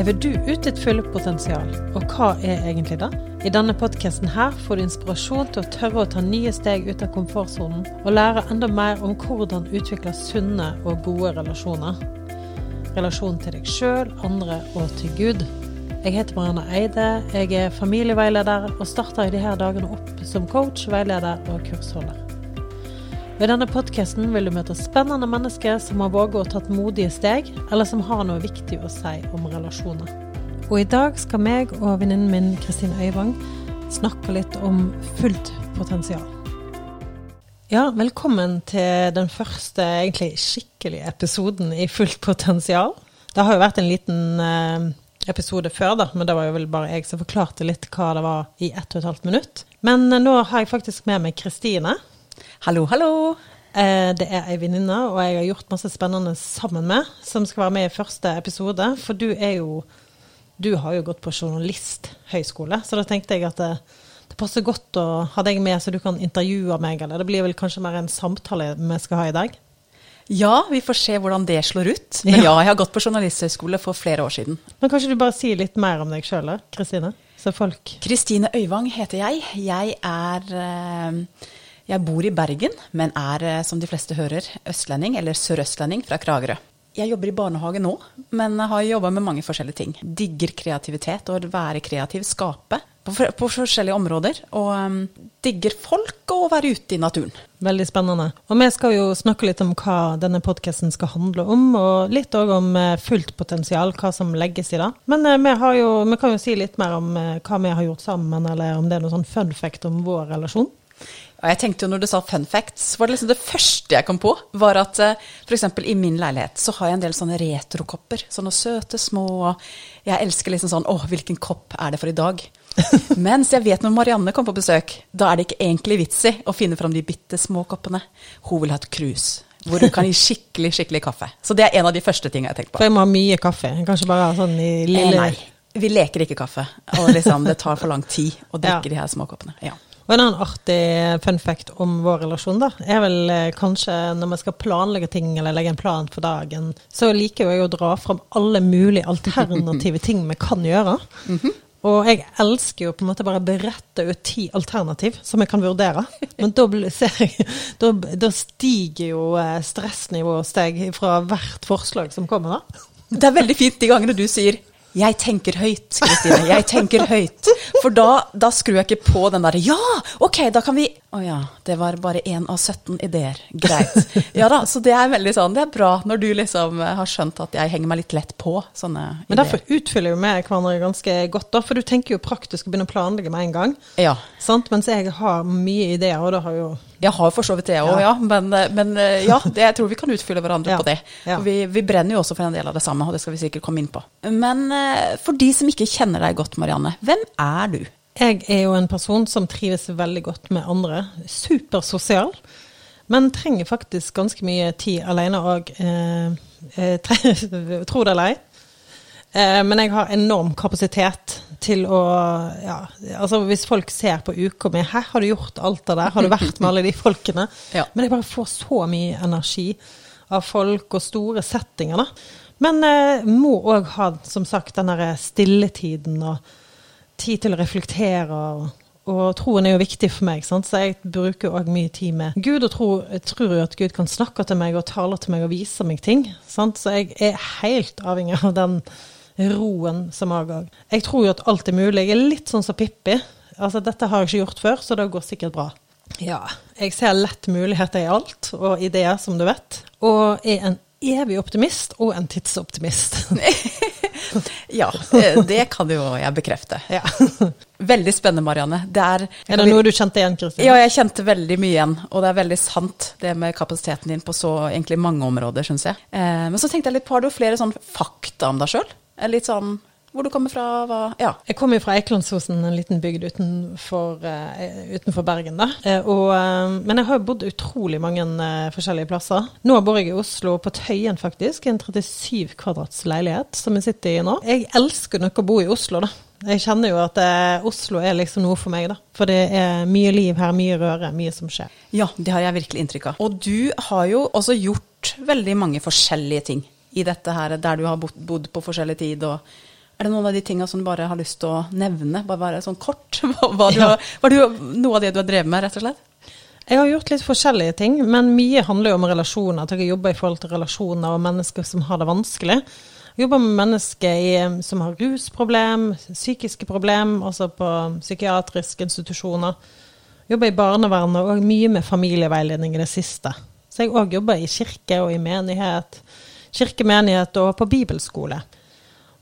Lever du ut ditt fulle potensial, og hva er egentlig det? I denne podkasten her får du inspirasjon til å tørre å ta nye steg ut av komfortsonen, og lære enda mer om hvordan utvikle sunne og gode relasjoner. Relasjon til deg sjøl, andre og til Gud. Jeg heter Marianne Eide, jeg er familieveileder og starter i disse dagene opp som coach, veileder og kursholder. Ved denne podkasten vil du møte spennende mennesker som har våget å tatt modige steg, eller som har noe viktig å si om relasjoner. Og i dag skal meg og venninnen min Kristine Øyvang snakke litt om fullt potensial. Ja, velkommen til den første egentlig skikkelige episoden i Fullt potensial. Det har jo vært en liten eh, episode før, da, men det var jo vel bare jeg som forklarte litt hva det var i ett og et halvt minutt. Men eh, nå har jeg faktisk med meg Kristine. Hallo, hallo. Eh, det er ei venninne, og jeg har gjort masse spennende sammen med, som skal være med i første episode. For du er jo Du har jo gått på journalisthøyskole, så da tenkte jeg at det, det passer godt å ha deg med, så du kan intervjue meg, eller det blir vel kanskje mer en samtale vi skal ha i dag? Ja, vi får se hvordan det slår ut. Men ja, jeg har gått på journalisthøyskole for flere år siden. Men kanskje du bare sier litt mer om deg sjøl, Kristine? Så folk Kristine Øyvang heter jeg. Jeg er eh, Jeg bor i Bergen, men er, eh, som de fleste hører, østlending, eller sørøstlending fra Kragerø. Jeg jobber i barnehage nå, men har jobba med mange forskjellige ting. Digger kreativitet og være kreativ, skape på, på forskjellige områder. Og um, digger folk og være ute i naturen. Veldig spennende. Og vi skal jo snakke litt om hva denne podkasten skal handle om, og litt òg om eh, fullt potensial, hva som legges i det. Men uh, vi, jo, vi, kan jo si litt mer om uh, hva vi har gjort sammen, eller om det er noe sånn fun fact om vår relasjon. Og jeg tenkte jo når du sa fun facts, var det liksom det første jeg kom på, var at uh, f.eks. i min leilighet så har jeg en del sånne retrokopper. Sånne søte, små Jeg elsker liksom sånn Å, hvilken kopp er det for i dag? Mens jeg vet når Marianne kommer på besøk, da er det ikke egentlig vits i å finne fram de bitte små koppene. Hun vil ha et krus. Hvor du kan gi skikkelig skikkelig kaffe. Så det er en av de første tingene jeg tenkte på. For jeg må ha mye kaffe. Kanskje bare sånn i lille eh, Nei. Vi leker ikke kaffe. Og liksom, det tar for lang tid å drikke ja. de her småkoppene. Ja. Og en annen artig fun fact om vår relasjon da, er vel eh, kanskje når man skal planlegge ting eller legge en plan for dagen, så liker jeg å dra fram alle mulige alternative ting vi kan gjøre. Mm -hmm. Og jeg elsker jo på en måte bare å berette ut ti alternativ som jeg kan vurdere. Men da, jeg, da, da stiger jo eh, stressnivået hos deg fra hvert forslag som kommer. da. Det er veldig fint de gangene du sier jeg tenker høyt, Kristine. Jeg tenker høyt. For da, da skrur jeg ikke på den derre Ja, OK, da kan vi Å oh ja, det var bare én av 17 ideer. Greit. Ja da, så det er veldig sånn Det er bra når du liksom har skjønt at jeg henger meg litt lett på sånne ideer. Men derfor utfyller jo vi hverandre ganske godt, da. For du tenker jo praktisk å begynne å planlegge med en gang. Ja. Sant? Mens jeg har mye ideer, og da har jo jeg har for så vidt det òg, ja. ja. Men, men ja, det, jeg tror vi kan utfylle hverandre ja. på det. Vi, vi, brenner jo også for en del av det samme, og det skal vi sikkert komme inn på. Men eh, for de som ikke kjenner deg godt, Marianne, hvem er du? Jeg er jo en person som trives veldig godt med andre. Supersosial. Men trenger faktisk ganske mye tid alene òg. Eh, eh, tro det eller ei. Eh, men jeg har enorm kapasitet til å ja, altså Hvis folk ser på uka mi 'Hæ, har du gjort alt det der? Har du vært med alle de folkene?' Ja. Men jeg bare får så mye energi av folk og store settinger, da. Men eh, må òg ha, som sagt, den derre stilletiden og tid til å reflektere. og og troen er jo viktig for meg, sant? så jeg bruker òg mye tid med Gud. Og tror, jeg tror jo at Gud kan snakke til meg og tale til meg og vise meg ting. Sant? Så jeg er helt avhengig av den roen som avgår. Jeg tror jo at alt er mulig. Jeg er litt sånn som Pippi. Altså, dette har jeg ikke gjort før, så det går sikkert bra. Ja, jeg ser lett muligheter i alt, og ideer, som du vet. Og er en evig optimist og en tidsoptimist. ja, det kan jo jeg bekrefte. Ja. Veldig spennende, Marianne. Det er, er det noe du kjente igjen, Kristin? Ja, jeg kjente veldig mye igjen. Og det er veldig sant, det med kapasiteten din på så egentlig mange områder, syns jeg. Eh, men så tenkte jeg litt på, har du flere sånn fakta om deg sjøl? Litt sånn hvor du kommer fra? Hva, ja. Jeg kommer jo fra Eikelandsosen, en liten bygd utenfor, uh, utenfor Bergen. da. Uh, og, uh, men jeg har jo bodd utrolig mange forskjellige plasser. Nå bor jeg i Oslo, på Tøyen faktisk. En 37 kvadrats leilighet som jeg sitter i nå. Jeg elsker nok å bo i Oslo, da. Jeg kjenner jo at Oslo er liksom noe for meg, da. For det er mye liv her, mye røre, mye som skjer. Ja, det har jeg virkelig inntrykk av. Og du har jo også gjort veldig mange forskjellige ting i dette her, der du har bodd på forskjellig tid og Er det noen av de tinga som du bare har lyst til å nevne? Bare være sånn kort? Hva, du Ja. var det noe av det du har drevet med, rett og slett? Jeg har gjort litt forskjellige ting, men mye handler jo om relasjoner. At jeg jobber i forhold til relasjoner og mennesker som har det vanskelig. Jeg jobber med mennesker i, som har rusproblem, psykiske problem, altså på psykiatriske institusjoner. Jeg Jobber i barnevernet og mye med familieveiledning i det siste. Så jeg òg jobber i kirke og i menighet. Kirkemenighet og på bibelskole.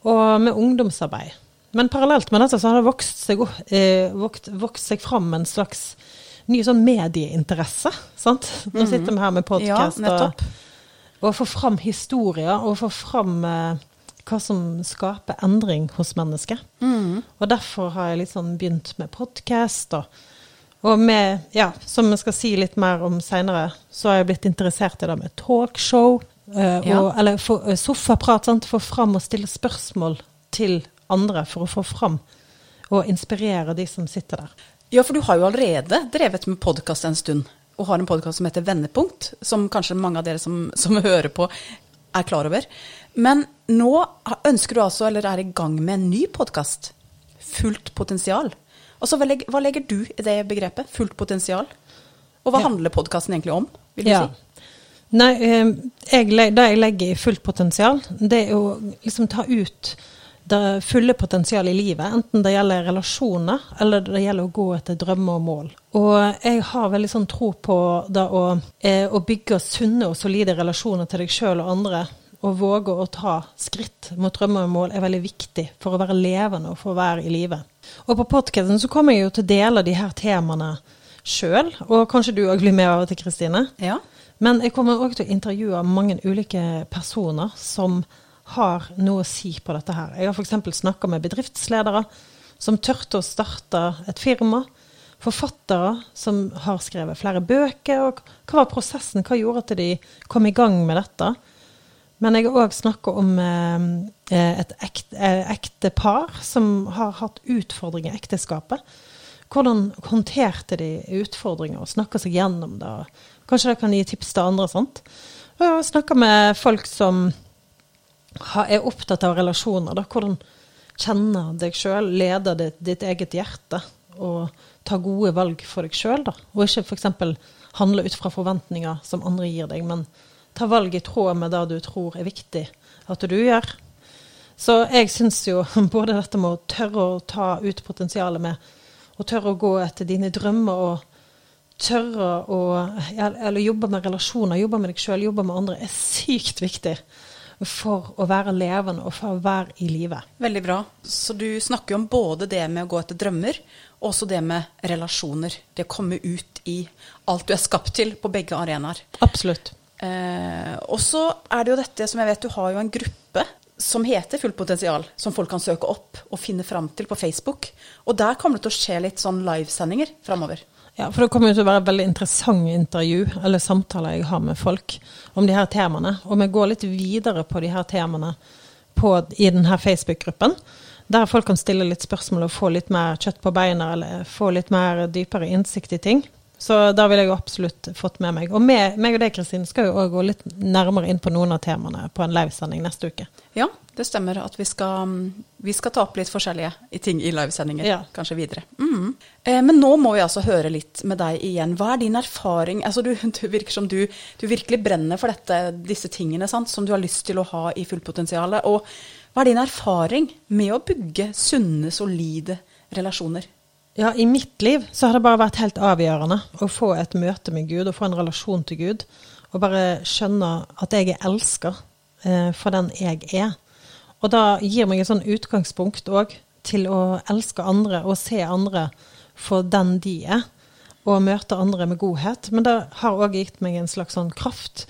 Og med ungdomsarbeid. Men parallelt med dette så har det vokst seg, eh, vokst, vokst seg fram en slags ny sånn medieinteresse. sant? Nå sitter vi her med podkast Mhm. Ja, og, og får fram historier, og får fram eh, hva som skaper endring hos mennesket. Mm. Og derfor har jeg litt sånn begynt med podkast. Og, og med, ja, som vi skal si litt mer om seinere, så har jeg blitt interessert i det med talkshow. Eh, Ja. og, eller for, eh, sofaprat. sant? Få fram og stille spørsmål til andre for å få fram og inspirere de som sitter der. Ja, for du har jo allerede drevet med podkast en stund, og har en podkast som heter Vendepunkt, som kanskje mange av dere som, som hører på, er klar over. Men nå ønsker du altså, eller er i gang med en ny podkast, Fullt potensial. Altså, hva legger, hva legger du i det begrepet, fullt potensial? Og hva Ja. handler podkasten egentlig om, vil du Ja. si? Nei, eh, jeg, det jeg legger i fullt potensial, det er å liksom ta ut det fulle potensialet i livet. Enten det gjelder relasjoner, eller det gjelder å gå etter drømmer og mål. Og jeg har veldig sånn tro på det å, eh, å bygge sunne og solide relasjoner til deg sjøl og andre. Og våge å ta skritt mot drømmer og mål er veldig viktig for å være levende og for å være i live. Og på podkasten så kommer jeg jo til å dele de her temaene sjøl, og kanskje du òg blir med og til, Kristine. Ja. Men jeg kommer òg til å intervjue mange ulike personer som har noe å si på dette her. Jeg har f.eks. snakka med bedriftsledere som turte å starte et firma. Forfattere som har skrevet flere bøker. Og hva var prosessen? Hva gjorde at de kom i gang med dette? Men jeg har òg snakka om eh, et ekte, eh, ekte par som har hatt utfordringer i ekteskapet. Hvordan håndterte de utfordringer og snakka seg gjennom det? Kanskje det kan gi tips til andre. sant? Og har med folk som er opptatt av relasjoner. Da. Hvordan kjenne deg sjøl, lede ditt, ditt eget hjerte og ta gode valg for deg sjøl. Og ikke f.eks. handle ut fra forventninger som andre gir deg, men ta valg i tråd med det du tror er viktig at du gjør. Så jeg syns jo både dette med å tørre å ta ut potensialet med, og tørre å gå etter dine drømmer og tørre å eller jobbe med relasjoner, jobbe med deg sjøl, jobbe med andre, er sykt viktig for å være levende og for å være i live. Veldig bra. Så du snakker jo om både det med å gå etter drømmer, og også det med relasjoner. Det å komme ut i alt du er skapt til på begge arenaer. Absolutt. Eh, og så er det jo dette som jeg vet, du har jo en gruppe som heter Fullt potensial, som folk kan søke opp og finne fram til på Facebook. Og der kommer det til å skje litt sånn livesendinger framover. Ja, for det kommer jo til å være et veldig interessante intervju eller samtaler jeg har med folk om de her temaene. Og vi går litt videre på de her temaene på, i denne Facebook-gruppen. Der folk kan stille litt spørsmål og få litt mer kjøtt på beina, eller få litt mer dypere innsikt i ting. Så da vil jeg absolutt fått med meg. Og meg, meg og deg, Kristin, skal jo òg gå litt nærmere inn på noen av temaene på en livesending neste uke. Ja, det stemmer at vi skal, vi skal ta opp litt forskjellige ting i livesendinger, Ja. kanskje videre. Mm. Eh, men nå må vi altså høre litt med deg igjen. Hva er din erfaring? Altså, du, du virker som du, du virkelig brenner for dette, disse tingene sant, som du har lyst til å ha i fullpotensialet. Og hva er din erfaring med å bygge sunne, solide relasjoner? Ja, i mitt liv så har det bare vært helt avgjørende å få et møte med Gud og få en relasjon til Gud. Og bare skjønne at jeg er elska eh, for den jeg er. Og da gir meg et sånn utgangspunkt òg til å elske andre og se andre for den de er. Og møte andre med godhet. Men det har òg gitt meg en slags sånn kraft,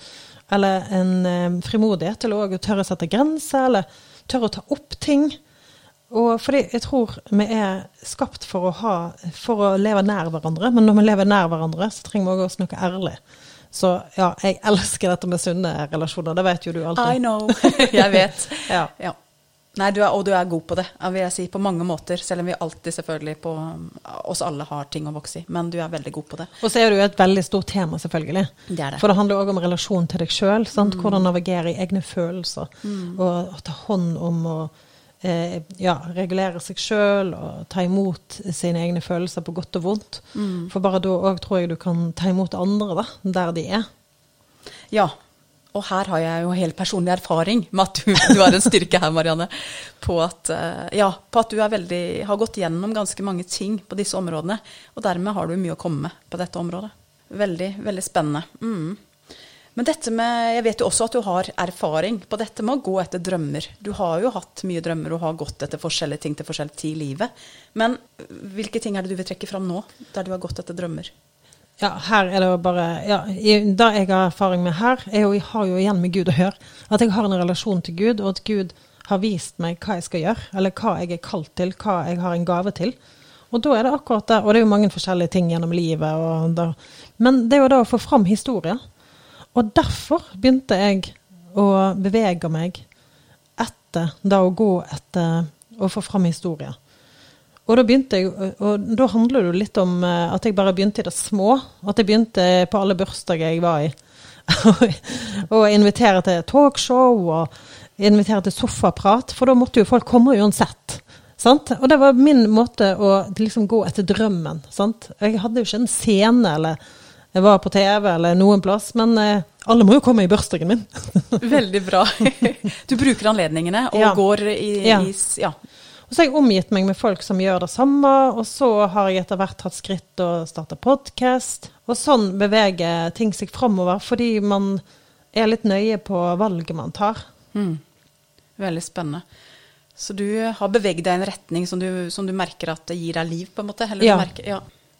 eller en eh, frimodighet til å tørre å sette grenser, eller tørre å ta opp ting. Og fordi jeg tror vi er skapt for å, ha, for å leve nær hverandre, men når vi lever nær hverandre, så trenger vi også snakke ærlig. Så ja, jeg elsker dette med sunne relasjoner, det vet jo du alltid. I know. jeg vet. Ja. Ja. Nei, du er, og du er god på det, vil jeg si, på mange måter. Selv om vi alltid selvfølgelig på oss alle har ting å vokse i. Men du er veldig god på det. Og så er det jo et veldig stort tema, selvfølgelig. Det er det. For det handler òg om relasjon til deg sjøl. Hvordan navigere i egne følelser. Og, og ta hånd om og eh, ja, regulere seg sjøl og ta imot sine egne følelser på godt og vondt. For bare da òg tror jeg du kan ta imot andre da, der de er. Ja. Og her har jeg jo helt personlig erfaring med at du, du har en styrke her, Marianne. På at, eh, ja, på at du veldig, har gått gjennom ganske mange ting på disse områdene. Og dermed har du mye å komme med på dette området. Veldig, veldig spennende. Mm. Men dette med, jeg vet jo også at du har erfaring på dette med å gå etter drømmer. Du har jo hatt mye drømmer og har gått etter forskjellige ting til forskjellig tid i livet. Men hvilke ting er det du vil trekke fram nå, der du har gått etter drømmer? Ja, her er det jo bare ja, Det jeg har erfaring med her, er jo, jeg har jo igjen med Gud å gjøre. At jeg har en relasjon til Gud, og at Gud har vist meg hva jeg skal gjøre. Eller hva jeg er kalt til, hva jeg har en gave til. Og da er det akkurat det. Og det er jo mange forskjellige ting gjennom livet. Da, men det er jo da å få fram historier. Og derfor begynte jeg å bevege meg etter da å gå etter å få fram historier. Og da jeg, og da handler det jo litt om eh, at jeg bare begynte i det små. At jeg begynte på alle bursdager jeg var i. og invitere til talkshow og invitere til sofaprat, for da måtte jo folk komme uansett. Sant? Og det var min måte å liksom gå etter drømmen. Sant? Jeg hadde jo ikke en scene eller var på TV eller noen plass, men eh, alle må jo komme i bursdagen min. Veldig bra. Du bruker anledningene og Ja. går i, Ja. i ja. Og så har jeg omgitt meg med folk som gjør det samme, og så har jeg etter hvert tatt skritt og starta podkast. Og sånn beveger ting seg framover, fordi man er litt nøye på valget man tar. Mm. Veldig spennende. Så du har beveget deg i en retning som du, som du merker at det gir deg liv, på en måte? Eller du Ja. Merker, ja.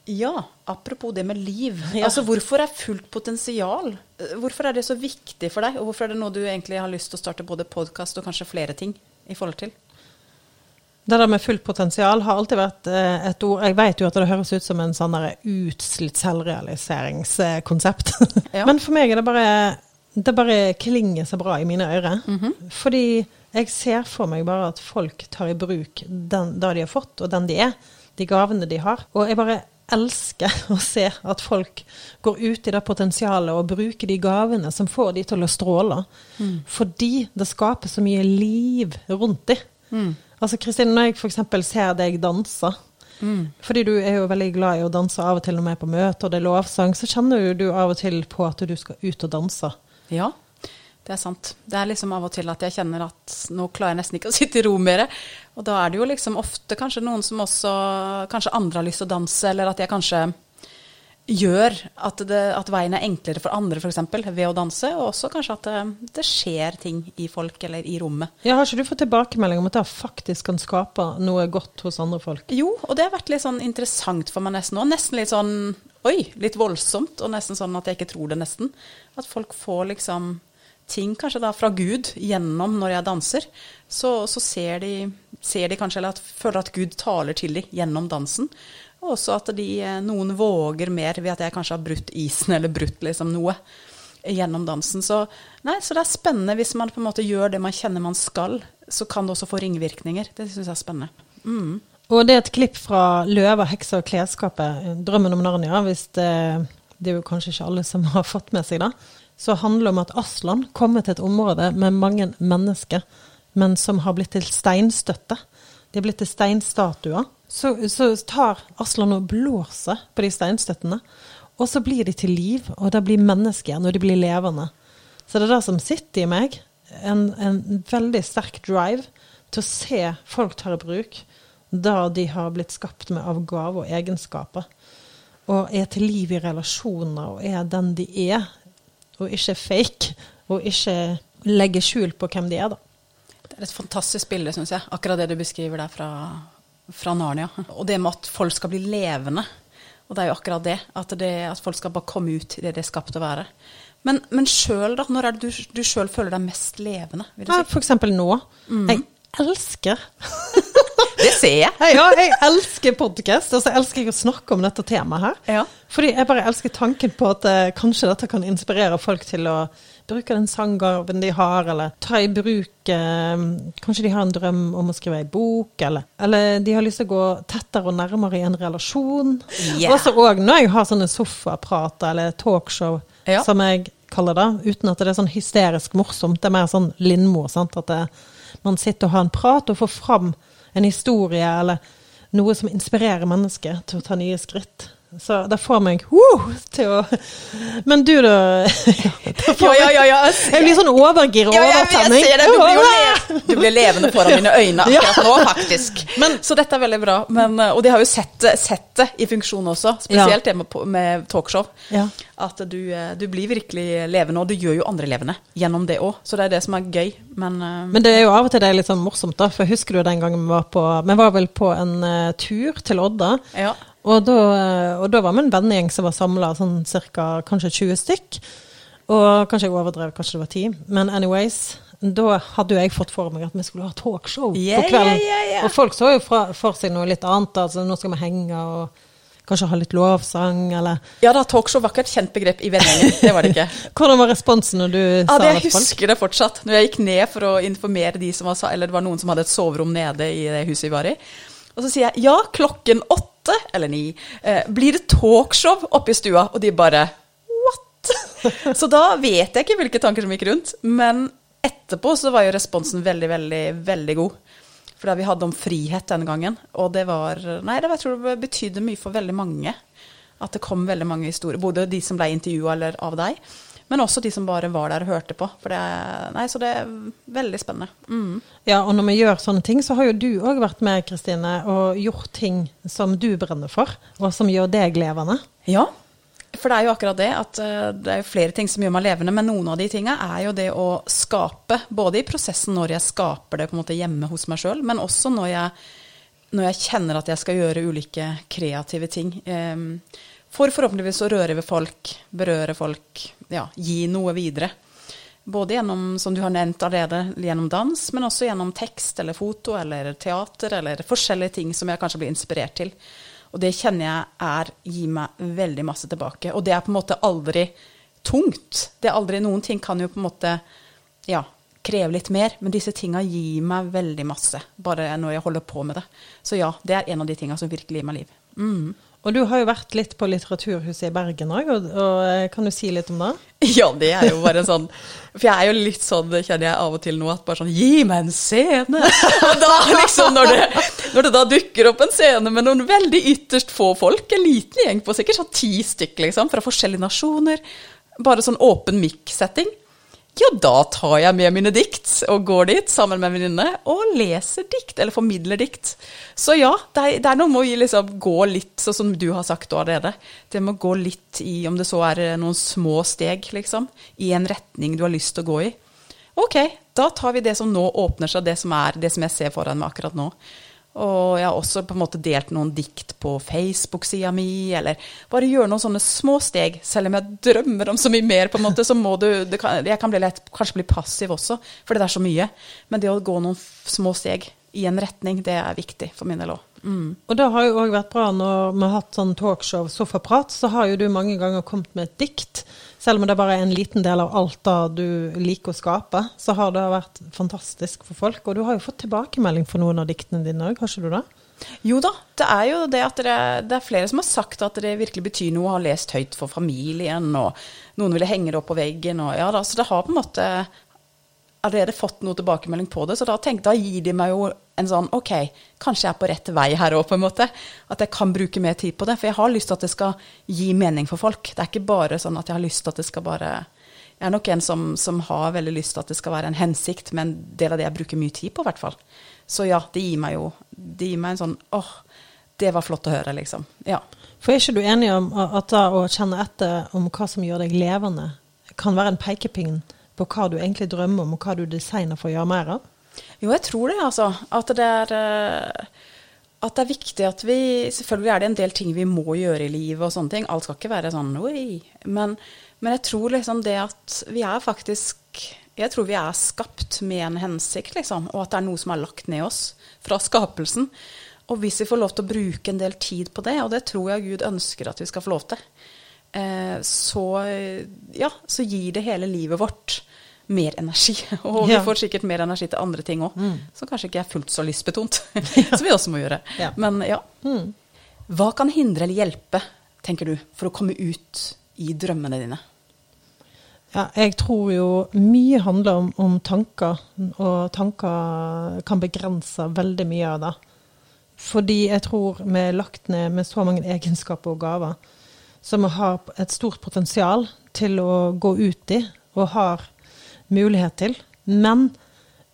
Ja, apropos det med liv. Ja. Altså, hvorfor er fullt potensial eh, Hvorfor er det så viktig for deg, og hvorfor er det noe du egentlig har lyst til å starte både podkast og kanskje flere ting i forhold til? Det der med fullt potensial har alltid vært eh, et ord Jeg vet jo at det høres ut som en sånn utslitt selvrealiseringskonsept. Ja. Men for meg er det bare Det bare klinger så bra i mine ører. Fordi jeg ser for meg bare at folk tar i bruk den, det de har fått, og den de er. De gavene de har. Og jeg bare elsker å se at folk går ut i det potensialet og bruker de gavene som får de til å stråle. Fordi det skaper så mye liv rundt de. Altså Kristine, når jeg f.eks. ser deg danse, fordi du er jo veldig glad i å danse av og til når vi er på møte og det er lovsang, så kjenner du av og til på at du skal ut og danse. Ja, det er sant. Det er liksom av og til at jeg kjenner at nå klarer jeg nesten ikke å sitte i ro mer. Og da er det jo liksom ofte kanskje noen som også Kanskje andre har lyst til å danse, eller at jeg kanskje gjør at, det, at veien er enklere for andre, f.eks. ved å danse. Og også kanskje at det, det skjer ting i folk eller i rommet. Ja, Har ikke du fått tilbakemelding om at det faktisk kan skape noe godt hos andre folk? Jo, og det har vært litt sånn interessant for meg nesten nå. Nesten litt sånn oi, litt voldsomt, og nesten sånn at jeg ikke tror det nesten. At folk får liksom ting kanskje da fra Gud gjennom når jeg danser. Så, så ser, de, ser de kanskje, eller at, føler at Gud taler til dem gjennom dansen. Og også at de, eh, noen våger mer ved at jeg kanskje har brutt isen, eller brutt liksom noe gjennom dansen. Så, nei, så det er spennende hvis man på en måte gjør det man kjenner man skal, så kan det også få ringvirkninger. Det syns jeg er spennende. Mm. Og det er et klipp fra 'Løva, heksa og klesskapet', 'Drømmen om Narnia', hvis det, det er jo kanskje ikke alle som har fått med seg det. Så handler det om at Aslan kommer til et område med mange mennesker, men som har blitt til steinstøtte. De har blitt til steinstatuer. Så, så tar Aslan og blåser på de steinstøttene, og så blir de til liv, og det blir mennesker igjen, og de blir levende. Så det er det som sitter i meg, en, en veldig sterk drive til å se folk ta i bruk det de har blitt skapt med av gave og egenskaper. Og er til liv i relasjoner, og er den de er, og ikke fake. Og ikke legge skjul på hvem de er, da. Det er et fantastisk bilde, syns jeg. Akkurat det du beskriver der fra, fra Narnia. Og det med at folk skal bli levende. Og det er jo akkurat det. At, det, at folk skal bare komme ut i det de er skapt å være. Men, men sjøl, da? Når er det du, du sjøl føler deg mest levende? Vil du Ja, si? for eksempel nå. Jeg elsker Det ser jeg. Ja, jeg elsker podkast. Og så elsker jeg å snakke om dette temaet her. Ja. Fordi jeg bare elsker tanken på at eh, kanskje dette kan inspirere folk til å bruke den sanggarven de har, eller ta i bruk eh, Kanskje de har en drøm om å skrive ei bok, eller, eller de har lyst til å gå tettere og nærmere i en relasjon. Yeah. Også òg når jeg har sånne sofaprater eller talkshow, Ja. som jeg kaller det, uten at det er sånn hysterisk morsomt. Det er mer sånn Lindmo. At det, man sitter og har en prat og får fram en historie eller noe som inspirerer mennesket til å ta nye skritt. Så det får meg woo, til å Men du, da? Ja, ja, ja, ja. Jeg blir sånn overgir og Ja, jeg, jeg overtenning. ser det. Du blir jo le du blir levende foran mine øyne akkurat nå, faktisk. så dette er veldig bra. Men, eh, og de har jo sett, sett det i funksjon også, spesielt det med, med talkshow. Ja. At du, eh, du blir virkelig levende, og du gjør jo andre levende gjennom det òg. Så det er det som er gøy. Men, eh, Men det er jo av og til det litt sånn morsomt, da. For husker du den gangen vi var på Vi var vel på en uh, tur til Odda. Og da, og da var vi en vennegjeng som var samla, sånn cirka kanskje 20 stykk. Og kanskje jeg overdrev, kanskje det var 10. Men anyways, da hadde jo jeg fått for meg at vi skulle ha talkshow yeah, på kvelden. Yeah, yeah. Og folk så jo fra, for seg noe litt annet. Altså nå skal vi henge og kanskje ha litt lovsang, eller ja da, talkshow var ikke et kjent begrep i vennegjengen. Det var det ikke. Hvordan var responsen når du Ja, sa det til folk? husker det fortsatt. Når jeg gikk ned for å informere de som var Eller det var noen som hadde et soverom nede i det huset vi var i. Og så sier jeg ja, klokken åtte eller ni eh, blir det talkshow oppe i stua. Og de bare what? så da vet jeg ikke hvilke tanker som gikk rundt. Men etterpå så var jo responsen veldig, veldig, veldig god. For da vi hadde om frihet denne gangen. Og det var Nei, det var, jeg tror det betydde mye for veldig mange. At det kom veldig mange historier. Både de som ble intervjua eller av deg, men også de som bare var der og hørte på. Det, nei, så det er veldig spennende. Mm. Ja, og når vi gjør sånne ting, så har jo du òg vært med, Kristine, og gjort ting som du brenner for, og som gjør deg levende. Ja, for det er jo akkurat det at eh, det er flere ting som gjør meg levende, men noen av de tinga er jo det å skape, både i prosessen når jeg skaper det på en måte hjemme hos meg sjøl, men også når jeg, når jeg kjenner at jeg skal gjøre ulike kreative ting. For forhåpentligvis å røre ved folk, berøre folk, ja, gi noe videre. Både gjennom, som du har nevnt allerede, gjennom dans, men også gjennom tekst eller foto eller teater eller forskjellige ting som jeg kanskje blir inspirert til. Og det kjenner jeg er gir meg veldig masse tilbake. Og det er på en måte aldri tungt. Det er aldri Noen ting kan jo på en måte ja, kreve litt mer, men disse tinga gir meg veldig masse. Bare når jeg holder på med det. Så ja, det er en av de tinga som virkelig gir meg liv. Mm. Og du har jo vært litt på Litteraturhuset i Bergen òg, og, og eh, kan du si litt om det? Ja, det er jo bare sånn For jeg er jo litt sånn, kjenner jeg av og til nå, at bare sånn Gi meg en scene! Og da liksom, når det, når det da dukker opp en scene med noen veldig ytterst få folk, en liten gjeng på sikkert sånn ti stykk, liksom, fra forskjellige nasjoner, bare sånn åpen mic-setting, ja, da tar jeg med mine dikt og går dit sammen med en venninne og leser dikt, eller formidler dikt. Så ja, det er, det er noe med å liksom, gå litt, sånn som du har sagt allerede. Det med å gå litt i, om det så er eh, noen små steg, liksom, i en retning du har lyst til å gå i. Ok, da tar vi det som nå åpner seg, det som er det som jeg ser foran meg akkurat nå. Og jeg har også på en måte delt noen dikt på Facebook-sida mi, eller bare gjøre noen sånne små steg. Selv om jeg drømmer om så mye mer, på en måte, så må du kan, Jeg kan bli lett, kanskje bli passiv også, fordi det er så mye. Men det å gå noen små steg i en retning, det er viktig for min del òg. Mm. Og det har jo òg vært bra når vi har hatt sånn talkshow, sofaprat, så har jo du mange ganger kommet med et dikt. Selv om det bare er en liten del av alt det du liker å skape, så har det vært fantastisk for folk. Og du har jo fått tilbakemelding for noen av diktene dine òg, har ikke du det? Jo da, det er jo det at dere, det er flere som har sagt at det virkelig betyr noe å ha lest høyt for familien, og noen ville henge det opp på veggen, og ja da, så det har på en måte allerede fått noe tilbakemelding på det, så da tenkte da gir de meg jo en sånn OK, kanskje jeg er på rett vei her òg, på en måte. At jeg kan bruke mer tid på det. For jeg har lyst til at det skal gi mening for folk. Det er ikke bare sånn at jeg har lyst til at det skal bare Jeg er nok en som, som har veldig lyst til at det skal være en hensikt, men en del av det jeg bruker mye tid på, i hvert fall. Så ja, det gir meg jo Det gir meg en sånn åh, det var flott å høre, liksom. Ja. For er ikke du enig om at da å kjenne etter om hva som gjør deg levende, kan være en pekepinn på hva du egentlig drømmer om, og hva du designer for å gjøre mer av? Jo, jeg tror det, altså. At det er eh, at det er viktig at vi Selvfølgelig er det en del ting vi må gjøre i livet og sånne ting. Alt skal ikke være sånn oi. Men, men jeg tror liksom det at vi er faktisk Jeg tror vi er skapt med en hensikt, liksom. Og at det er noe som er lagt ned oss fra skapelsen. Og hvis vi får lov til å bruke en del tid på det, og det tror jeg Gud ønsker at vi skal få lov til, eh, så, ja, så gir det hele livet vårt mer energi. Og vi Ja. får sikkert mer energi til andre ting òg, som kanskje ikke er fullt så lystbetont. som vi også må gjøre. Ja. Men ja. Hva kan hindre eller hjelpe, tenker du, for å komme ut i drømmene dine? Ja, jeg tror jo mye handler om, om tanker, og tanker kan begrense veldig mye av det. Fordi jeg tror vi er lagt ned med så mange egenskaper og gaver som vi har et stort potensial til å gå ut i, og har mulighet til. Men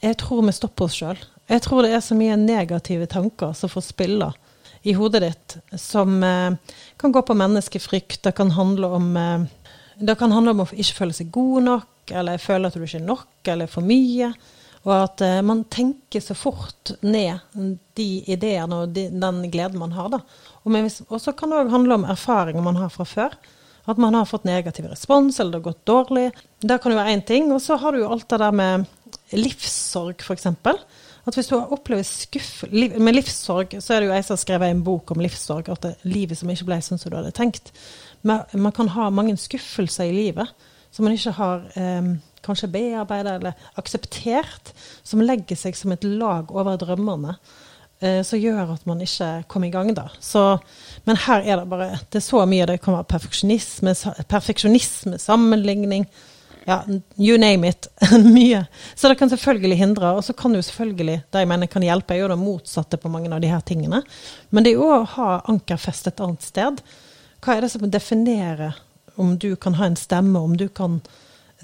jeg tror vi stopper oss sjøl. Jeg tror det er så mye negative tanker som får spille i hodet ditt, som eh, kan gå på menneskefrykt. Det kan handle om eh, det kan handle om å ikke føle seg god nok, eller føle at du ikke er nok, eller for mye. Og at eh, man tenker så fort ned de ideene og de, den gleden man har. da. Og, så kan det òg handle om erfaringer man har fra før. At man har fått negativ respons, eller det har gått dårlig. Det kan jo være én ting. Og så har du jo alt det der med livssorg, f.eks. At hvis du har opplevd skuff liv, Med livssorg så er det jo jeg som har skrevet en bok om livssorg. At det er livet som ikke ble sånn som du hadde tenkt. Men man kan ha mange skuffelser i livet som man ikke har eh, kanskje bearbeida eller akseptert, som legger seg som et lag over drømmene. Eh, som gjør at man ikke kommer i gang, da. Så, men her er det bare Det er så mye. Det kan være perfeksjonisme, perfeksjonisme sammenligning. Ja, you name it. mye. Så det kan selvfølgelig hindre. Og så kan jo selvfølgelig det jeg mener kan hjelpe, er jo det motsatte på mange av de her tingene. Men det er jo å ha ankerfest et annet sted. Hva er det som definerer om du kan ha en stemme, om du kan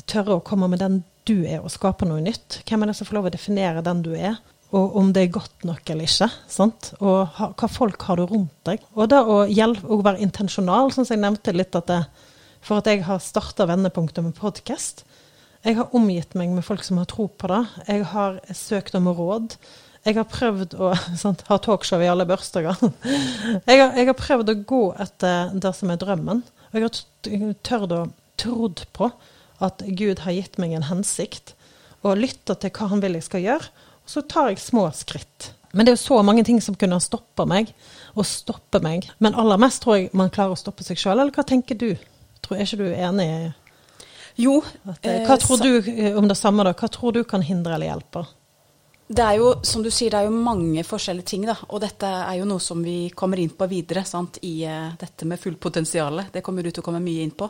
tørre å komme med den du er, og skape noe nytt. Hvem er det som får lov å definere den du er? Og om det er godt nok eller ikke. Sant? Og ha, hva folk har du rundt deg. Og det å, hjelpe, å være intensjonal, sånn som jeg nevnte litt at det, for at jeg har starta Vendepunktet med podkast. Jeg har omgitt meg med folk som har tro på det. Jeg har søkt om råd. Jeg har prøvd å sant, ha talkshow i alle børsdager. Jeg, jeg, har prøvd å gå etter det som er drømmen. Og jeg har tørt å trodd på at Gud har gitt meg en hensikt, og lytta til hva han vil jeg skal gjøre. Så tar jeg små skritt. Men det er jo så mange ting som kunne ha stoppa meg, og stoppe meg. Men aller mest tror jeg man klarer å stoppe seg sjøl. Eller hva tenker du? Tror, er ikke du enig? Jo. At, eh, hva tror du eh, om det samme, da? Hva tror du kan hindre eller hjelpe? Det er jo, som du sier, det er jo mange forskjellige ting, da. Og dette er jo noe som vi kommer inn på videre, sant, i uh, dette med fullpotensialet. Det kommer du til å komme mye inn på.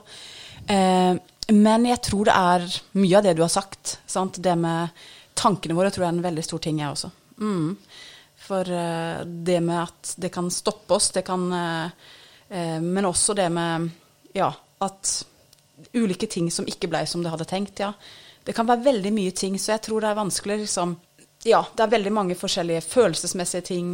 Uh, men jeg tror det er mye av det du har sagt. Sant? Det med tankene våre tror jeg er en veldig stor ting, jeg også. Mm. For uh, det med at det kan stoppe oss, det kan Men også det med ja, at ulike ting som ikke ble som du hadde tenkt, ja. Det kan være veldig mye ting, så jeg tror det er vanskelig liksom ja, det er veldig mange forskjellige følelsesmessige ting,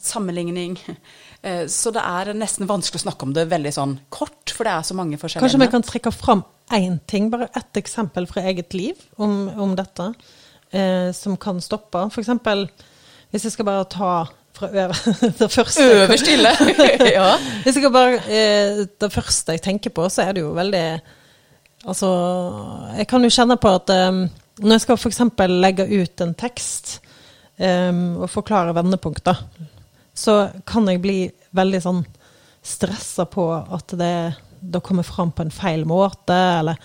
sammenligning. Så det er nesten vanskelig å snakke om det veldig sånn kort, for det er så mange forskjellige Kanskje vi kan trekke fram én ting, bare ett eksempel fra eget liv om, om dette, eh, som kan stoppe. F.eks. hvis jeg skal bare ta fra det første Øverst ille! ja. Hvis jeg skal bare, eh, det første jeg tenker på, så er det jo veldig Altså, jeg kan jo kjenne på at um, når jeg skal f.eks. legge ut en tekst um, og forklare vendepunkter, så kan jeg bli veldig sånn stressa på at det, det kommer fram på en feil måte, eller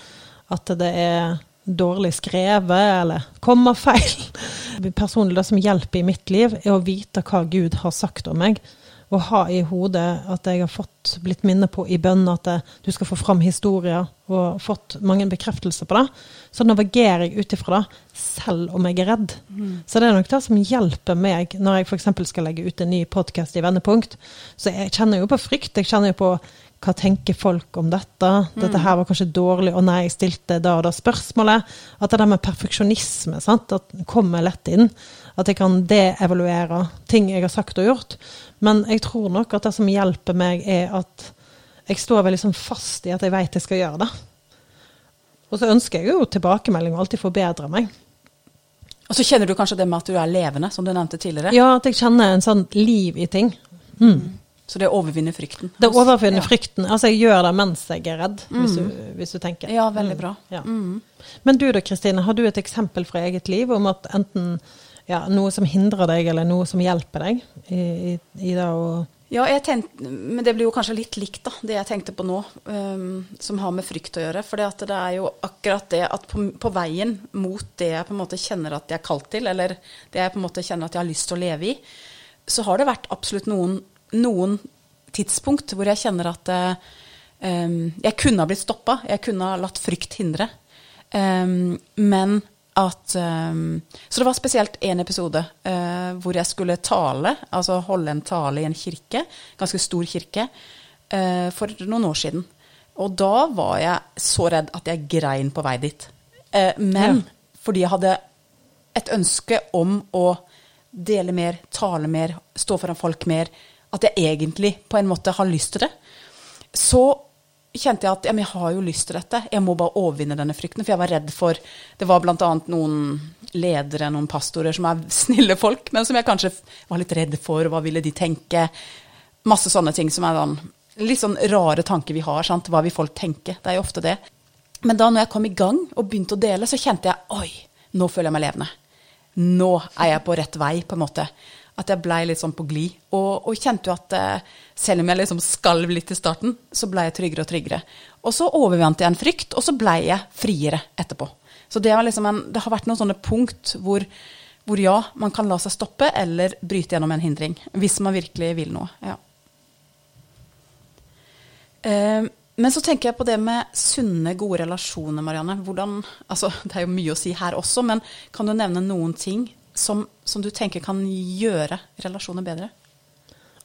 at det er dårlig skrevet, eller kommer feil. Personlig, det som hjelper i mitt liv, er å vite hva Gud har sagt om meg å ha i hodet at jeg har fått blitt minnet på i bønn at det, du skal få fram historier, og fått mange bekreftelser på det, så navigerer jeg ut ifra det, selv om jeg er redd. Mm. Så det er nok det som hjelper meg når jeg f.eks. skal legge ut en ny podkast i Vendepunkt. Så jeg kjenner jo på frykt. Jeg kjenner jo på hva tenker folk om dette? Dette her var kanskje dårlig, og nei, jeg stilte da og da spørsmålet. At det der med perfeksjonisme sant? At kommer lett inn. At jeg kan deevaluere ting jeg har sagt og gjort. Men jeg tror nok at det som hjelper meg, er at jeg står veldig sånn fast i at jeg vet jeg skal gjøre det. Og så ønsker jeg jo tilbakemelding og alltid forbedre meg. Og så kjenner du kanskje det med at du er levende, som du nevnte tidligere? Ja, at jeg kjenner en sånn liv i ting. Mm. Så det overvinner frykten? Det overvinner ja. frykten. Altså, jeg gjør det mens jeg er redd, mm. hvis, du, hvis, du, tenker. Ja, veldig bra. Mm. Ja. Mm. Men du da, Kristine, har du et eksempel fra eget liv om at enten ja, noe som hindrer deg, eller noe som hjelper deg i, i, i det å ja, tenkte, men det blir jo kanskje litt likt, da, det jeg tenkte på nå, um, som har med frykt å gjøre. For det er jo akkurat det at på, på, veien mot det jeg på en måte kjenner at jeg er kalt til, eller det jeg på en måte kjenner at jeg har lyst til å leve i, så har det vært absolutt noen, noen tidspunkt hvor jeg kjenner at um, jeg kunne ha blitt stoppa. Jeg kunne ha latt frykt hindre. Um, men at um, Så det var spesielt én episode uh, hvor jeg skulle tale, altså holde en tale i en kirke, ganske stor kirke, uh, for noen år siden. Og da var jeg så redd at jeg grein på vei dit. Uh, men Ja. fordi jeg hadde et ønske om å dele mer, tale mer, stå foran folk mer, at jeg egentlig på en måte har lyst til det, så kjente jeg at jeg har jo lyst til dette. Jeg må bare overvinne denne frykten. For jeg var redd for Det var bl.a. noen ledere, noen pastorer, som er snille folk, men som jeg kanskje var litt redd for. Hva ville de tenke? Masse sånne ting som er sånn litt sånn rare tanker vi har. sant? Hva vil folk tenke? Det er jo ofte det. Men da når jeg kom i gang og begynte å dele, så kjente jeg oi, nå føler jeg meg levende. Nå er jeg på rett vei, på en måte. At jeg blei litt sånn på glid. Og, og kjente jo at eh, selv om jeg liksom skalv litt i starten, så blei jeg tryggere og tryggere. Og så overvant jeg en frykt, og så blei jeg friere etterpå. Så det, liksom en, det har vært noen sånne punkt hvor, hvor ja, man kan la seg stoppe eller bryte gjennom en hindring. Hvis man virkelig vil noe. ja. Eh, Men så tenker jeg på det med sunne, gode relasjoner, Marianne. Hvordan, altså, det er jo mye å si her også, men kan du nevne noen ting som, som du tenker kan gjøre relasjoner bedre?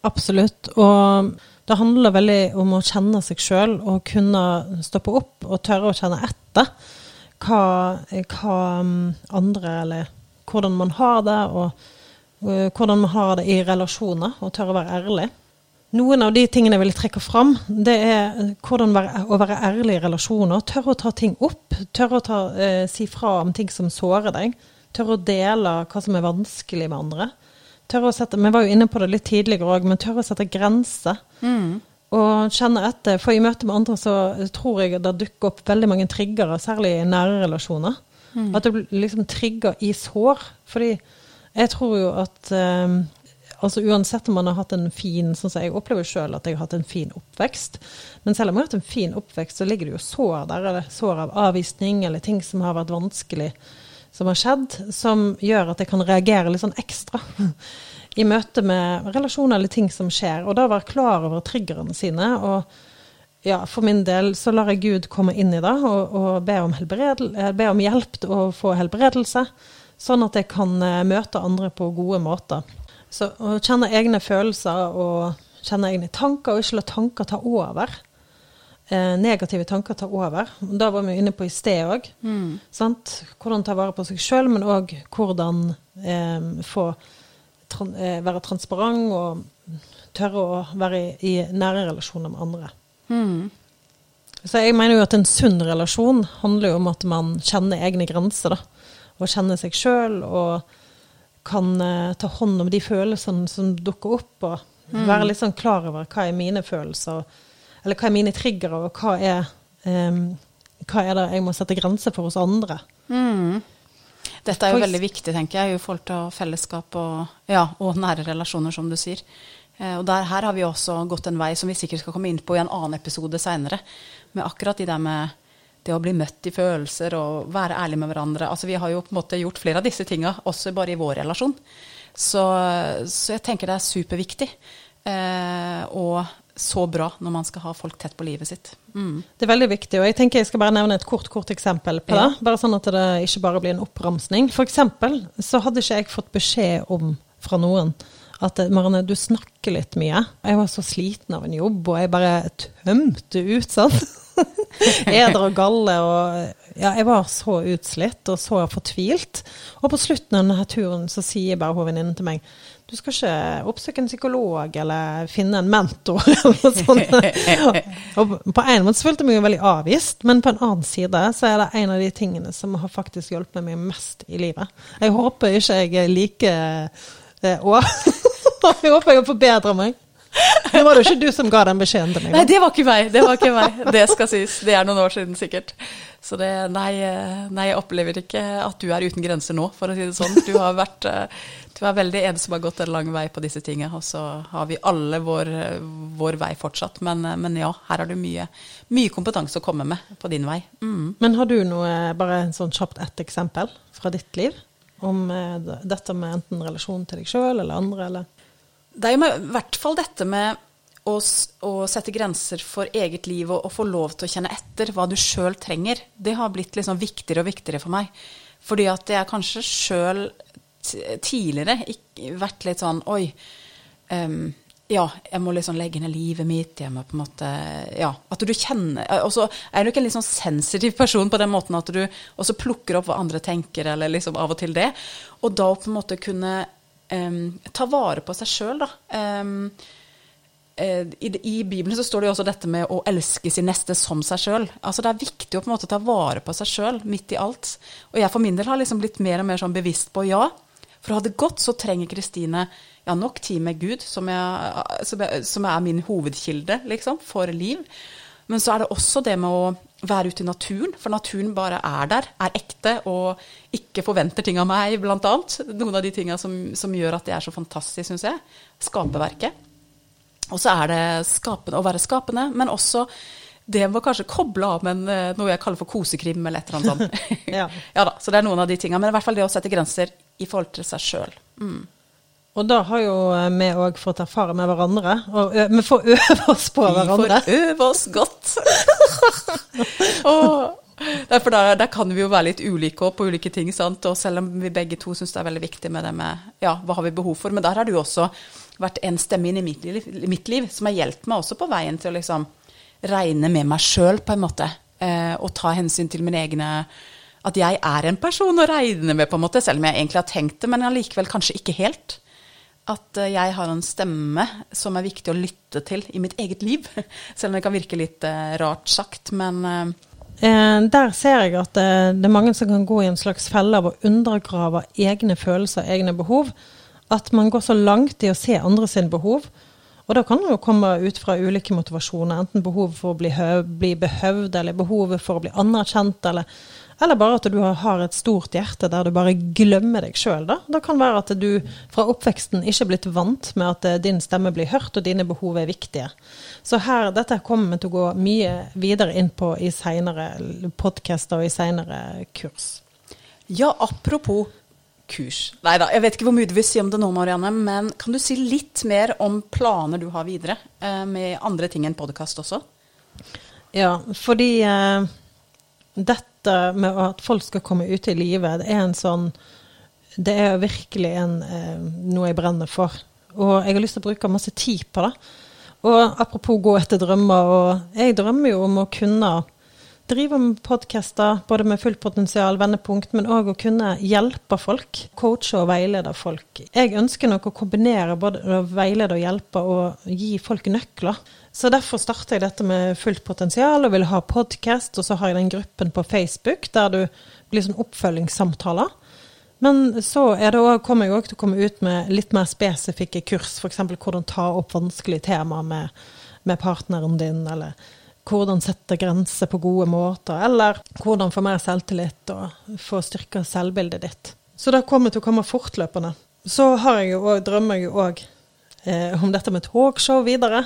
Absolutt. Og det handler veldig om å kjenne seg sjøl og kunne stoppe opp og tørre å kjenne etter hva, hva mm, andre eller hvordan man har det, og, og hvordan man har det i relasjoner, og tørre å være ærlig. Noen av de tingene jeg vil trekke fram, det er hvordan være, å være ærlig i relasjoner. Tørre å ta ting opp. Tørre å ta, eh, si fra om ting som sårer deg. Tørre å dele hva som er vanskelig med andre. Tørre å sette, Vi var jo inne på det litt tidligere òg, men tørre å sette grenser. Og kjenne etter. For i møte med andre så tror jeg det dukker opp veldig mange triggere, særlig i nære relasjoner. At det blir liksom trigger i sår. Fordi jeg tror jo at eh, altså Uansett om man har hatt en fin sånn som Jeg opplever selv at jeg har hatt en fin oppvekst. Men selv om jeg har hatt en fin oppvekst, så ligger det jo sår der. Eller sår av avvisning, eller ting som har vært vanskelig som har skjedd, som gjør at jeg kan reagere litt sånn ekstra i møte med relasjoner eller ting som skjer. Og da være klar over triggerne sine. og ja, for min del så lar jeg Gud komme inn i det og, og be, om eh, be om hjelp og få helbredelse, sånn at jeg kan eh, møte andre på gode måter. Så å kjenne egne følelser og kjenne egne tanker, og ikke la tanker ta over. Eh, negative tanker ta over. Da var vi inne på i sted òg. Hvordan ta vare på seg sjøl, men òg hvordan eh, få tran eh, være transparent og tørre å være i, i nære relasjoner med andre. Så jeg mener jo at en sunn relasjon handler jo om at man kjenner egne grenser, da. Og kjenner seg sjøl og kan eh, ta hånd om de følelsene som dukker opp, og være litt sånn klar over hva er mine følelser, eller hva er mine triggere, og hva er, um, hva er det jeg må sette grenser for hos andre. Dette er jo veldig viktig, tenker jeg, i forhold til fellesskap og, ja, og nære relasjoner, som du sier. Eh, Og der, her har vi også gått en vei som vi sikkert skal komme inn på i en annen episode seinere. Med akkurat de der med det å bli møtt i følelser og være ærlig med hverandre. Altså Vi har jo på en måte gjort flere av disse tinga også bare i vår relasjon. Så, så jeg tenker det er superviktig. Eh, og så bra når man skal ha folk tett på livet sitt. Mm. Det er veldig viktig, og jeg tenker jeg skal bare nevne et kort kort eksempel på Ja. det. Bare sånn at det ikke bare blir en oppramsning. For eksempel så hadde ikke jeg fått beskjed om fra noen at «Marne, Marianne, du snakker litt mye. Jeg var så sliten av en jobb, og jeg bare tømte ut, sant. Eder og galle og Ja, jeg var så utslitt og så fortvilt. Og på slutten av denne turen så sier bare hun venninnen til meg du skal ikke oppsøke en psykolog eller finne en mentor eller noe sånt. Og på en måte følte jeg meg jo veldig avvist, men på en annen side så er det en av de tingene som har faktisk hjulpet meg mest i livet. Jeg håper ikke jeg er like eh, jeg håper jeg har forbedra meg. Det var jo ikke du som ga den beskjeden til meg. Nei, det var ikke meg. Det var ikke meg. Det skal sies. Det er noen år siden sikkert. Så det, nei, eh, nei, jeg opplever ikke at du er uten grenser nå, for å si det sånn. Du har vært eh, du er veldig en som har gått en lang vei på disse tingene, og så har vi alle vår, vår vei fortsatt. Men, eh, men ja, her har du mye, mye kompetanse å komme med på din vei. Mm. Men har du noe, bare en sånn kjapt ett eksempel fra ditt liv? Om dette med enten relasjon til deg sjøl eller andre, eller Det er jo med, i hvert fall dette med å, å sette grenser for eget liv og, og få lov til å kjenne etter hva du sjøl trenger, det har blitt liksom viktigere og viktigere for meg. Fordi at jeg kanskje sjøl tidligere ikke, vært litt sånn Oi. um, ja, jeg må liksom legge ned livet mitt. Jeg må på en måte Ja, at du kjenner Og så er du ikke en litt sånn sensitiv person på den måten at du også plukker opp hva andre tenker, eller liksom av og til det. Og da på en måte kunne em, ta vare på seg sjøl, da. Eh, i, I Bibelen så står det jo også dette med å elske sin neste som seg sjøl. Altså det er viktig å på en måte ta vare på seg sjøl midt i alt. Og jeg for min del har liksom blitt mer og mer sånn bevisst på ja, for å ha det godt så trenger Kristine ja, nok tid med Gud, som, jeg, som, jeg, som er min hovedkilde liksom, for liv. Men så er det også det med å være ute i naturen, for naturen bare er der, er ekte og ikke forventer ting av meg, blant annet. Noen av de tinga som, som gjør at det er så fantastisk, syns jeg. Skaperverket. Og så er det skapende, å være skapende, men også det må kanskje koble av med eh, noe jeg kaller for kosekrim, eller et eller annet sånt. Ja. ja da, så det er noen av de tinga. Men i hvert fall det å sette grenser i forhold til seg sjøl. Og da har jo eh, vi òg fått erfare med hverandre, og vi får øve oss på hverandre. Vi får øve oss godt. og derfor der, der kan vi jo være litt ulike også på ulike ting. Sant? Og selv om vi begge to syns det er veldig viktig med det med ja, hva har vi behov for. Men der har det jo også vært en stemme inn i mitt liv, mitt liv som har hjulpet meg også på veien til å liksom regne med meg sjøl, på en måte. Eh, og ta hensyn til mine egne At jeg er en person å regne med, på en måte. Selv om jeg egentlig har tenkt det, men allikevel kanskje ikke helt. At eh, jeg har en stemme som er viktig å lytte til i mitt eget liv. Selv om det kan virke litt eh, rart sagt, men eh, der ser jeg at det er mange som kan gå i en slags felle av å undergrave egne følelser, egne behov. At man går så langt i å se andre sine behov. Og da kan det jo komme ut fra ulike motivasjoner. Enten behovet for å bli, bli behøvd, eller behovet for å bli anerkjent, eller, eller bare at du har, et stort hjerte der du bare glemmer deg sjøl. Det kan være at du fra oppveksten ikke er blitt vant med at eh, din stemme blir hørt, og dine behov er viktige. Så her, dette kommer vi til å gå mye videre inn på i seinere podkaster og i seinere kurs. Ja, apropos kurs. Nei da, jeg vet ikke hvor mye du vil si om det nå, Marianne, men kan du si litt mer om planer du har videre eh, med andre ting enn podkast også? Ja, fordi eh, dette med at folk skal komme ut i livet, det er en sånn Det er virkelig en, eh, noe jeg brenner for. Og jeg har lyst til å bruke masse tid på det. Og apropos gå etter drømmer, og jeg drømmer jo om å kunne drive med podkaster, både med fullt potensial, vendepunkt, men òg å kunne hjelpe folk. Coache og veilede folk. Jeg ønsker nok å kombinere både å veilede og hjelpe, og gi folk nøkler. Så derfor starter jeg dette med fullt potensial og vil ha podkast, og så har jeg den gruppen på Facebook der du blir sånn oppfølgingssamtaler. Men så er kommer jeg òg til å komme ut med litt mer spesifikke kurs, f.eks. hvordan ta opp vanskelige temaer med, med partneren din, eller hvordan sette grenser på gode måter, eller hvordan få mer selvtillit og få styrka selvbildet ditt. Så det kommer til å komme fortløpende. Så har jeg jo også, drømmer jeg jo òg eh, om dette med talkshow videre.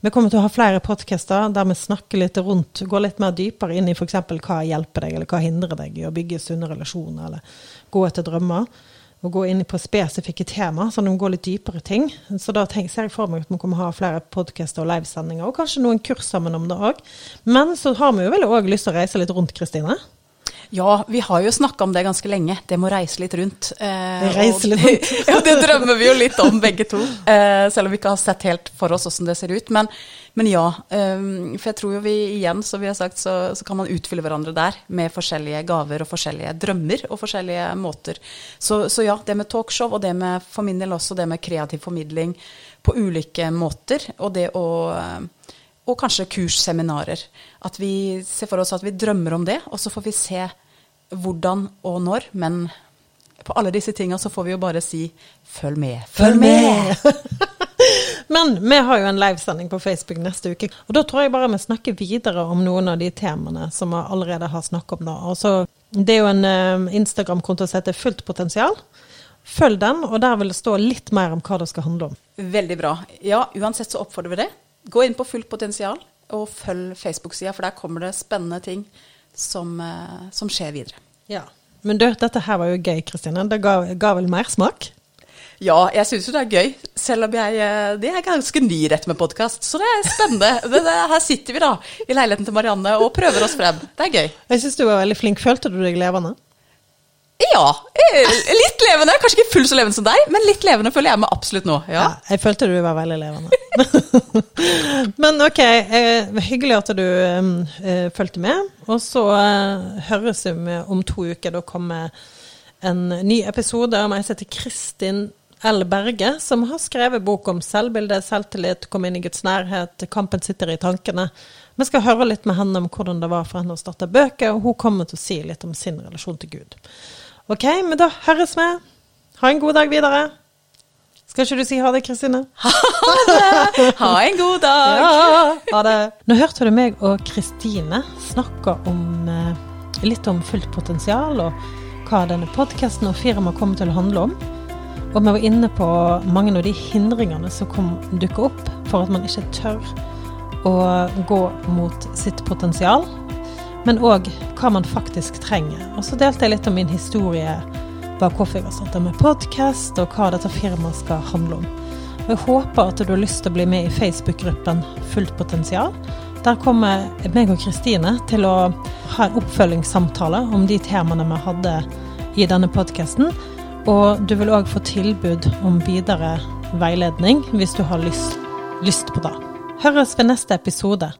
Vi kommer til å ha flere podkaster der vi snakker litt rundt, går litt mer dypere inn i f.eks. hva hjelper deg, eller hva hindrer deg i å bygge sunne relasjoner, eller gå etter drømmer. Og gå inn på spesifikke tema, at de går litt dypere ting. Så da tenker, ser jeg for meg at vi kommer å ha flere podkaster og livesendinger, og kanskje noen kurs sammen om det òg. Men så har vi jo vel òg lyst til å reise litt rundt, Kristine? Ja, vi har jo snakka om det ganske lenge. Det må reise litt rundt. Eh, Reise litt rundt. ja, det drømmer vi jo litt om, begge to. Eh, selv om vi ikke har sett helt for oss åssen det ser ut. Men, men ja. Eh, for jeg tror jo vi igjen, som vi har sagt, så, så kan man utfylle hverandre der med forskjellige gaver og forskjellige drømmer og forskjellige måter. Så, så ja, det med talkshow og det med for min del også det med kreativ formidling på ulike måter, og det å eh, og kanskje kursseminarer. At vi ser for oss at vi drømmer om det, og så får vi se hvordan og når. Men på alle disse tinga så får vi jo bare si følg med. Følg med! Men vi har jo en livesending på Facebook neste uke. Og da tror jeg bare vi snakker videre om noen av de temaene som vi allerede har snakket om nå. Altså, det er jo en eh, Instagram-konto som heter Fullt potensial. Følg den, og der vil det stå litt mer om hva det skal handle om. Veldig bra. Ja, uansett så oppfordrer vi det. Gå inn på Fullt potensial, og følg Facebook-sida, for der kommer det spennende ting som, eh, som skjer videre. Ja. Men du, dette her var jo gøy, Kristine. Det ga, ga vel mersmak? Ja, jeg syns jo det er gøy, selv om jeg eh, Det er ganske ny rett med podkast, så det er spennende. Det, det, her sitter vi da, i leiligheten til Marianne og prøver oss frem. Det er gøy. Jeg syns du var veldig flink. Følte du deg levende? Ja. eh, Litt levende. Kanskje ikke fullt så levende som deg, men litt levende føler jeg meg absolutt nå. Ja. jeg følte du var veldig levende. Men ok, eh, hyggelig at du eh, fulgte med. Og så eh, høres vi om to uker. Da kommer en ny episode om ei som heter Kristin L. Berge, som har skrevet bok om selvbilde, selvtillit, kom inn i Guds nærhet, kampen sitter i tankene. Vi skal høre litt med henne om hvordan det var for henne å starte bøker, og hun kommer til å si litt om sin relasjon til Gud. Ok, men da høres vi. Ha en god dag videre. Skal ikke du si ha det, Kristine? Ha det! Ha en god dag. Ja, ha det. Nå hørte du meg og Kristine snakke om eh, litt om fullt potensial, og hva denne podkasten og firmaet kommer til å handle om. Og vi var inne på mange av de hindringene som dukker opp for at man ikke tør å gå mot sitt potensial, men òg hva man faktisk trenger. Og så delte jeg litt om min historie bak hvorfor jeg har starta med podkast, og hva dette firmaet skal handle om. Og jeg håper at du har lyst til å bli med i Facebook-gruppen Fullt potensial. Der kommer meg og Kristine til å ha en oppfølgingssamtale om de temaene vi hadde i denne podkasten. Og du vil òg få tilbud om videre veiledning hvis du har lyst, lyst på det. Høres ved neste episode.